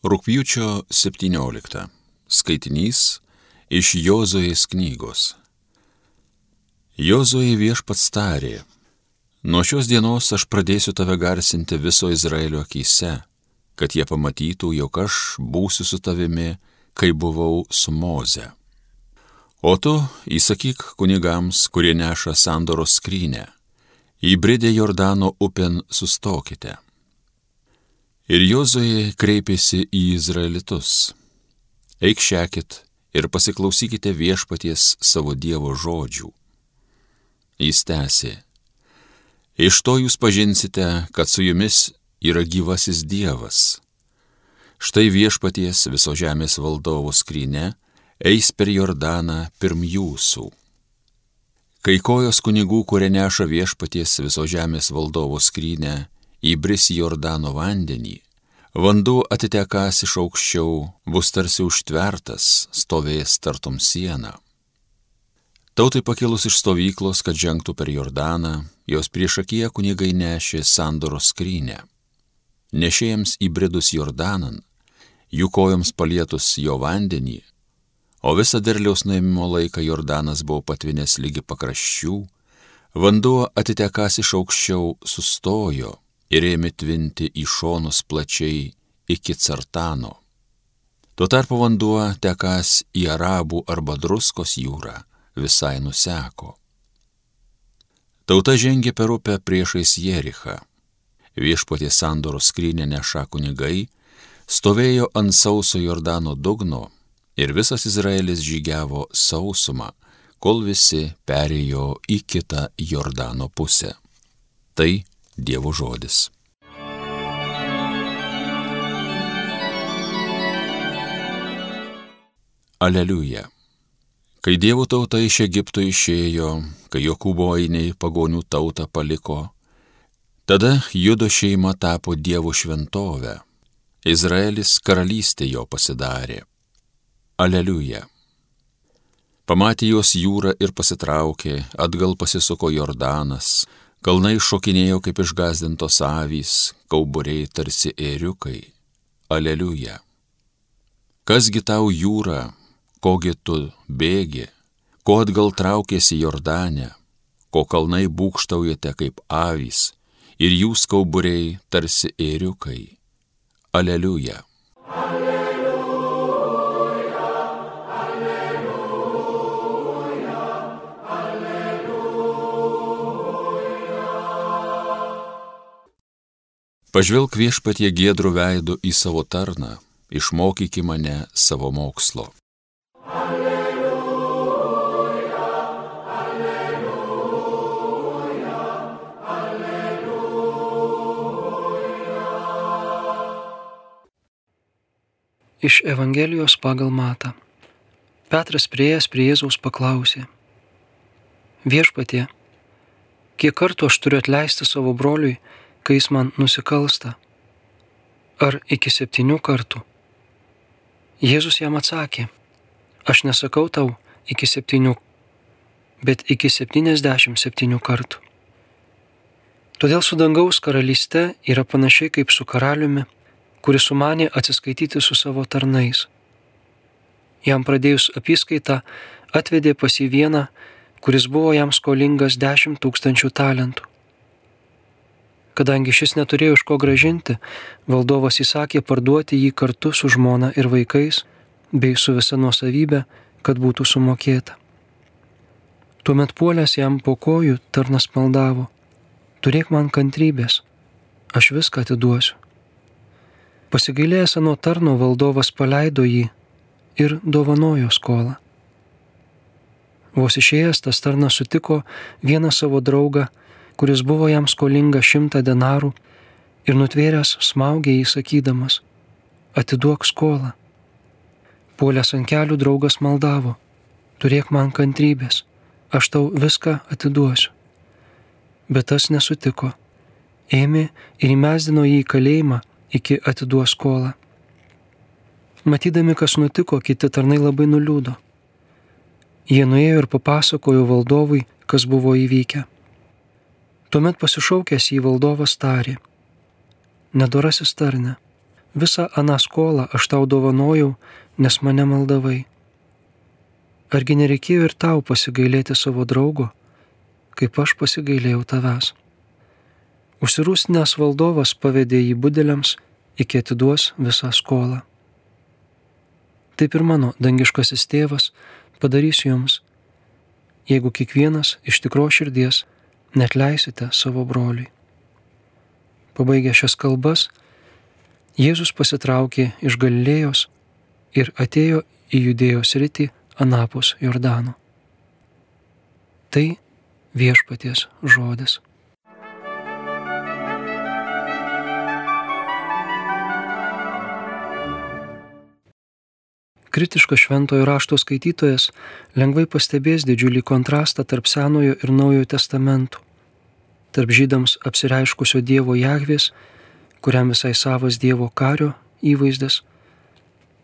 Rūpjūčio 17. Skaitinys iš Jozojas knygos. Jozoje viešpats tarė, nuo šios dienos aš pradėsiu tave garsinti viso Izraelio akise, kad jie pamatytų, jog aš būsiu su tavimi, kai buvau su Moze. O tu įsakyk kunigams, kurie neša sandoros skrynę, įbridę Jordano upėn sustokite Ir Jozoje kreipėsi į Izraelitus. Eik šekit ir pasiklausykite viešpaties savo Dievo žodžių. Jis tęsė. Iš to jūs pažinsite, kad su jumis yra gyvasis Dievas. Štai viešpaties viso žemės valdovo skrynė eis per Jordaną pirm jūsų. Kai kojos kunigų, kurie neša viešpaties viso žemės valdovo skrynę, įbris į Jordano vandenį, vanduo atitekas iš aukščiau, bus tarsi užtvertas, stovės tartum siena. Tautai pakilus iš stovyklos, kad žengtų per Jordaną, jos priešakyje kunigai nešė sandoros skrynę. Nešėjams įbridus Jordanan, jų kojoms palietus jo vandenį, o visą derliaus nuėmimo laiką Jordanas buvo patvinęs lygi pakraščių, vanduo atitekas iš aukščiau sustojo ir ėmė tvinti į šonus plačiai iki Cartano. Tuo tarpu vanduo tekas į Arabų arba Druskos jūrą visai nuseko. Tauta žengė per upę priešais Jerichą. Viešpatė sandoros skrynė neša kunigai, stovėjo ant sauso Jordano dugno ir visas Izraelis žygiavo sausumą, kol visi perėjo į kitą Jordano pusę. Tai Dievo žodis. Aleliuja. Kai Dievo tauta iš Egipto išėjo, kai Jokūbo ainiai pagonių tautą paliko, tada judo šeima tapo Dievo šventovę. Izraelis karalystė jo pasidarė. Aleliuja. Pamatė juos jūrą ir pasitraukė, atgal pasisuko Jordanas, Kalnai šokinėjo kaip išgazdintos avys, kauburiai tarsi ėriukai. Aleliuja. Kasgi tau jūra, kogi tu bėgi, ko atgal traukėsi Jordanė, ko kalnai būkštaujate kaip avys ir jūs kauburiai tarsi ėriukai. Aleliuja. Pažvelk viešpatie gėdrų veidų į savo tarną, išmokyki mane savo mokslo. Alleluja, alleluja, alleluja. Iš Evangelijos pagal Mata. Petras prieėjęs prie Jėzaus paklausė. Viešpatie, kiek kartų aš turiu atleisti savo broliui, kai jis man nusikalsta? Ar iki septynių kartų? Jėzus jam atsakė, aš nesakau tau iki septynių, bet iki septyniasdešimt septynių kartų. Todėl su dangaus karalyste yra panašiai kaip su karaliumi, kuris sumanė atsiskaityti su savo tarnais. Jam pradėjus apskaitą atvedė pas į vieną, kuris buvo jam skolingas dešimt tūkstančių talentų. Kadangi šis neturėjo iš ko gražinti, valdovas įsakė parduoti jį kartu su žmona ir vaikais, bei su visa nuosavybė, kad būtų sumokėta. Tuomet puolęs jam po kojų tarnas maldavo, turėk man kantrybės, aš viską atiduosiu. Pasigailėjęs nuo tarno valdovas paleido jį ir dovanojo skolą. Vos išėjęs tas tarnas sutiko vieną savo draugą, kuris buvo jam skolinga šimtą denarų ir nutvėręs smaugė jį sakydamas, atiduok skolą. Puolęs ant kelių draugas maldavo, turėk man kantrybės, aš tau viską atiduosiu. Bet tas nesutiko, ėmė ir įmesdino jį į kalėjimą iki atiduos skolą. Matydami, kas nutiko, kiti tarnai labai nuliūdo. Jie nuėjo ir papasakojo valdovui, kas buvo įvykę. Tuomet pasišaukęs į valdovas tarė, nedorasis tarne, visą aną skolą aš tau dovanojau, nes mane maldavai. Argi nereikėjo ir tau pasigailėti savo draugo, kaip aš pasigailėjau tavęs. Užsirūstinęs valdovas pavedė jį budeliams, iki atiduos visą skolą. Taip ir mano dangiškasis tėvas padarys jums, jeigu kiekvienas iš tikro širdies net leisite savo broliui. Pabaigę šias kalbas, Jėzus pasitraukė iš Galilėjos ir atėjo į judėjos rytį anapus Jordano. Tai viešpaties žodis. Kritiškas šventojo rašto skaitytojas lengvai pastebės didžiulį kontrastą tarp Senojo ir Naujojo testamentų. Tarp žydams apsireiškusio Dievo Jahvės, kuriam visai savas Dievo kario įvaizdas,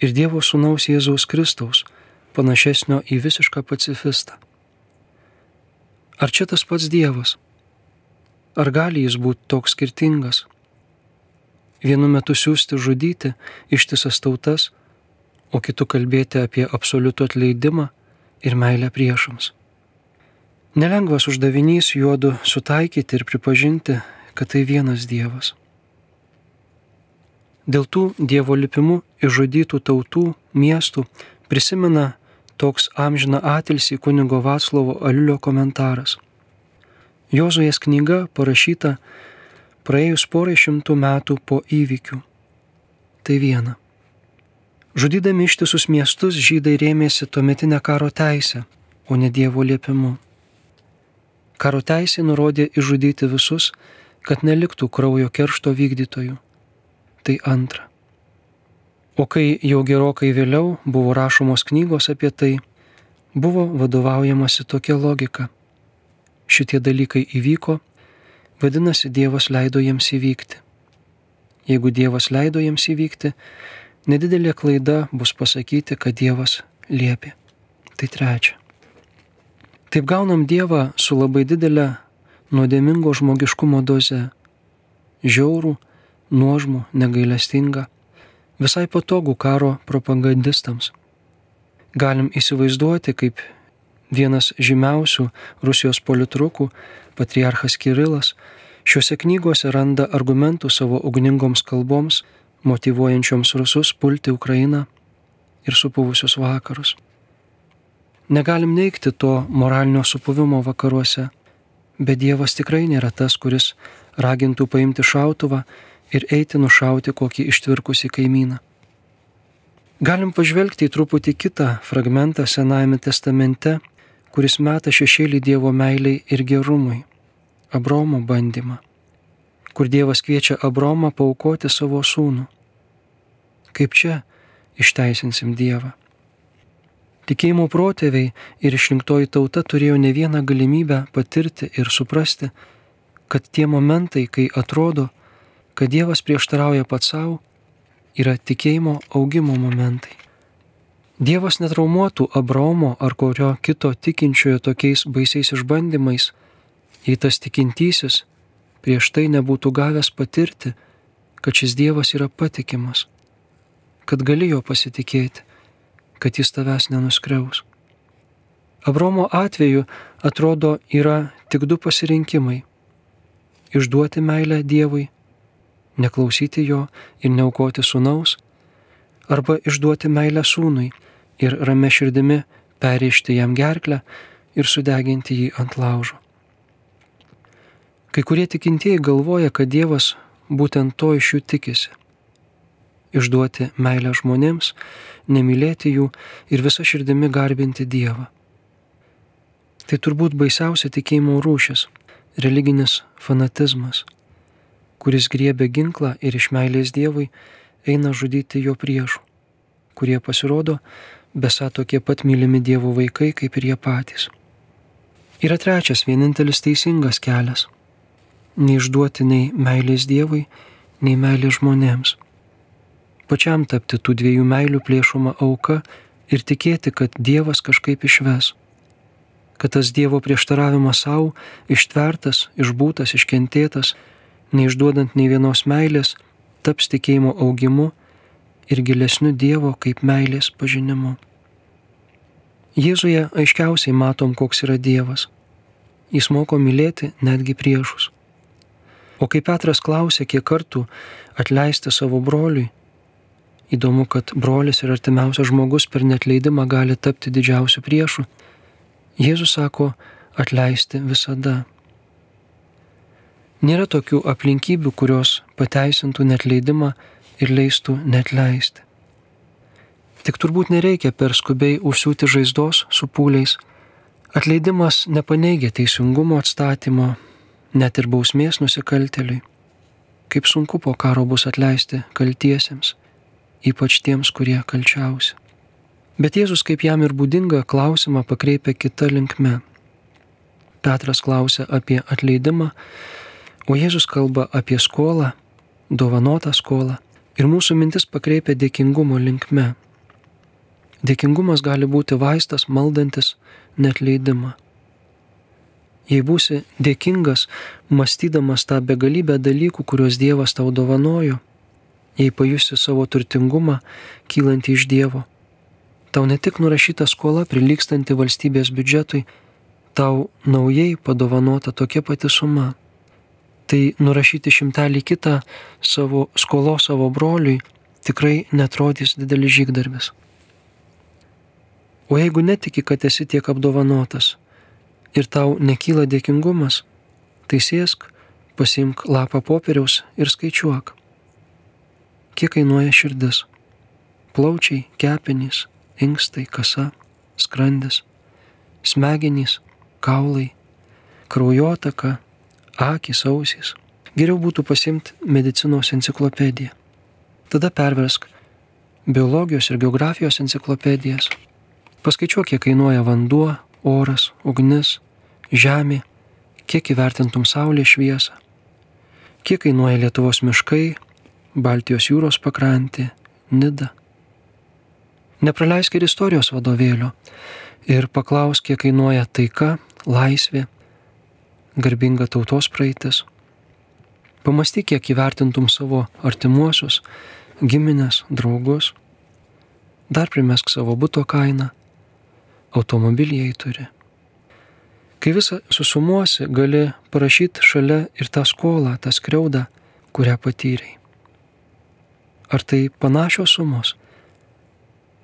ir Dievo Sūnaus Jėzaus Kristaus, panašesnio į visišką pacifistą. Ar čia tas pats Dievas? Ar gali jis būti toks skirtingas? Vienu metu siūsti žudyti ištisas tautas, o kitų kalbėti apie absoliutų atleidimą ir meilę priešams. Nelengvas uždavinys juodu sutaikyti ir pripažinti, kad tai vienas Dievas. Dėl tų Dievo lipimų išžudytų tautų, miestų prisimena toks amžina atilsi kunigo Vaclovo Aliulio komentaras. Jozuės knyga parašyta praėjus porai šimtų metų po įvykių. Tai viena. Žudydami ištisus miestus žydai rėmėsi tuometinę karo teisę, o ne Dievo liepimu. Karo teisė nurodė išžudyti visus, kad neliktų kraujo keršto vykdytojų. Tai antra. O kai jau gerokai vėliau buvo rašomos knygos apie tai, buvo vadovaujamasi tokia logika. Šitie dalykai įvyko, vadinasi, Dievas leido jiems įvykti. Jeigu Dievas leido jiems įvykti, Nedidelė klaida bus pasakyti, kad Dievas liepė. Tai trečia. Taip gaunam Dievą su labai didelė nuodėmingo žmogiškumo doze. Žiaurų, nuožmų, negailestinga, visai patogų karo propagandistams. Galim įsivaizduoti, kaip vienas žymiausių Rusijos politrukų, patriarchas Kirilas, šiuose knygose randa argumentų savo ugningoms kalboms motivuojančioms rusus pulti Ukrainą ir supuvusius vakarus. Negalim neikti to moralinio supuvimo vakaruose, bet Dievas tikrai nėra tas, kuris ragintų paimti šautuvą ir eiti nušauti kokį ištvirkusį kaimyną. Galim pažvelgti į truputį kitą fragmentą Senajame testamente, kuris meta šešėlį Dievo meiliai ir gerumui - Abromo bandymą kur Dievas kviečia Abromą paukoti savo sūnų. Kaip čia išteisinsim Dievą? Tikėjimo protėviai ir išrinktoji tauta turėjo ne vieną galimybę patirti ir suprasti, kad tie momentai, kai atrodo, kad Dievas prieštarauja pats savo, yra tikėjimo augimo momentai. Dievas netraumuotų Abraomo ar kurio kito tikinčiojo tokiais baisiais išbandymais, jei tas tikintysis prieš tai nebūtų gavęs patirti, kad šis Dievas yra patikimas, kad gali jo pasitikėti, kad jis tavęs nenuskriaus. Abromo atveju atrodo yra tik du pasirinkimai - išduoti meilę Dievui, neklausyti jo ir neaukoti sunaus, arba išduoti meilę sūnui ir rame širdimi perėšti jam gerklę ir sudeginti jį ant laužo. Kai kurie tikintieji galvoja, kad Dievas būtent to iš jų tikisi - išduoti meilę žmonėms, nemylėti jų ir visą širdimi garbinti Dievą. Tai turbūt baisiausia tikėjimo rūšis - religinis fanatizmas, kuris griebė ginklą ir iš meilės Dievui eina žudyti jo priešų, kurie pasirodo besą tokie pat mylimi Dievo vaikai kaip ir jie patys. Yra trečias vienintelis teisingas kelias neišduoti nei meilės Dievui, nei meilės žmonėms. Pačiam tapti tų dviejų meilių plėšoma auka ir tikėti, kad Dievas kažkaip išves. Kad tas Dievo prieštaravimas savo ištvertas, išbūtas, iškentėtas, neišduodant nei vienos meilės, taps tikėjimo augimu ir gilesniu Dievo kaip meilės pažinimu. Jėzuje aiškiausiai matom, koks yra Dievas. Jis moko mylėti netgi priešus. O kai Petras klausė, kiek kartų atleisti savo broliui, įdomu, kad brolis ir artimiausias žmogus per netleidimą gali tapti didžiausiu priešu, Jėzus sako atleisti visada. Nėra tokių aplinkybių, kurios pateisintų netleidimą ir leistų netleisti. Tik turbūt nereikia per skubiai užsiūti žaizdos su pūliais. Atleidimas nepaneigia teisingumo atstatymo, net ir bausmės nusikalteliui. Kaip sunku po karo bus atleisti kaltiesiems, ypač tiems, kurie kalčiausi. Bet Jėzus, kaip jam ir būdinga, klausimą pakreipia kitą linkme. Petras klausia apie atleidimą, O Jėzus kalba apie skolą, dovanotą skolą ir mūsų mintis pakreipia dėkingumo linkme. Dėkingumas gali būti vaistas maldantis net leidimą. Jei būsi dėkingas, mąstydamas tą begalybę dalykų, kuriuos Dievas tau dovanojo, jei pajusi savo turtingumą kylantį iš Dievo, tau ne tik nurašyta skola prilykstanti valstybės biudžetui, tau naujai padovanota tokia pati suma tai nurašyti šimtelį kitą savo skolo savo broliui tikrai netrodys didelis žygdarbis. O jeigu netiki, kad esi tiek apdovanotas ir tau nekyla dėkingumas, tai sėsk, pasimk lapą popieriaus ir skaičiuok. Kiek kainuoja širdis? Plaučiai, kepenys, inkstai, kasa, skrandis, smegenys, kaulai, kraujotaka, akis, ausys. Geriau būtų pasimti medicinos enciklopediją. Tada perversk biologijos ir geografijos enciklopedijas. Paskaičiuok, kiek kainuoja vanduo, oras, ugnis, žemė, kiek įvertintum Saulės šviesą, kiek kainuoja Lietuvos miškai, Baltijos jūros pakrantė, Nida. Nepraleisk ir istorijos vadovėlio ir paklausk, kiek kainuoja taika, laisvė, garbinga tautos praeitis. Pamastyk, kiek įvertintum savo artimuosius, giminės, draugus. Dar primesk savo būto kainą, automobilį jai turi. Kai visą susumuosi, gali parašyti šalia ir tą skolą, tą skriaudą, kurią patyrei. Ar tai panašios sumos?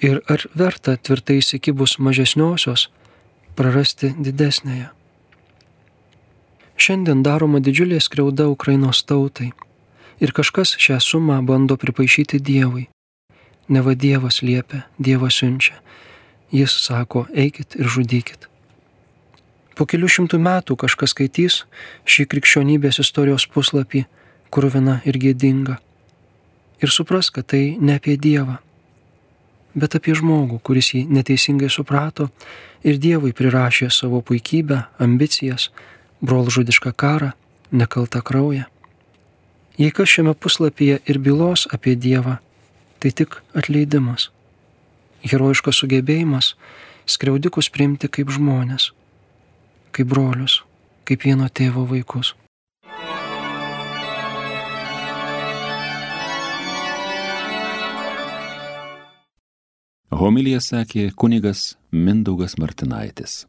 Ir ar verta tvirtai įsikibus mažesniosios prarasti didesnėje? Šiandien daroma didžiulė skriauda Ukrainos tautai ir kažkas šią sumą bando pripaišyti Dievui. Ne va Dievas liepia, Dievas siunčia. Jis sako, eikit ir žudykit. Po kelių šimtų metų kažkas skaitys šį krikščionybės istorijos puslapį, kurvina ir gėdinga. Ir supras, kad tai ne apie Dievą, bet apie žmogų, kuris jį neteisingai suprato ir Dievui prirašė savo puikybę, ambicijas, brolžudišką karą, nekaltą kraują. Jei kas šiame puslapyje ir bylos apie Dievą, tai tik atleidimas, herojiškas sugebėjimas skriaudikus priimti kaip žmonės, kaip brolius, kaip vieno tėvo vaikus. Homilija sakė kunigas Mindaugas Martinaitis.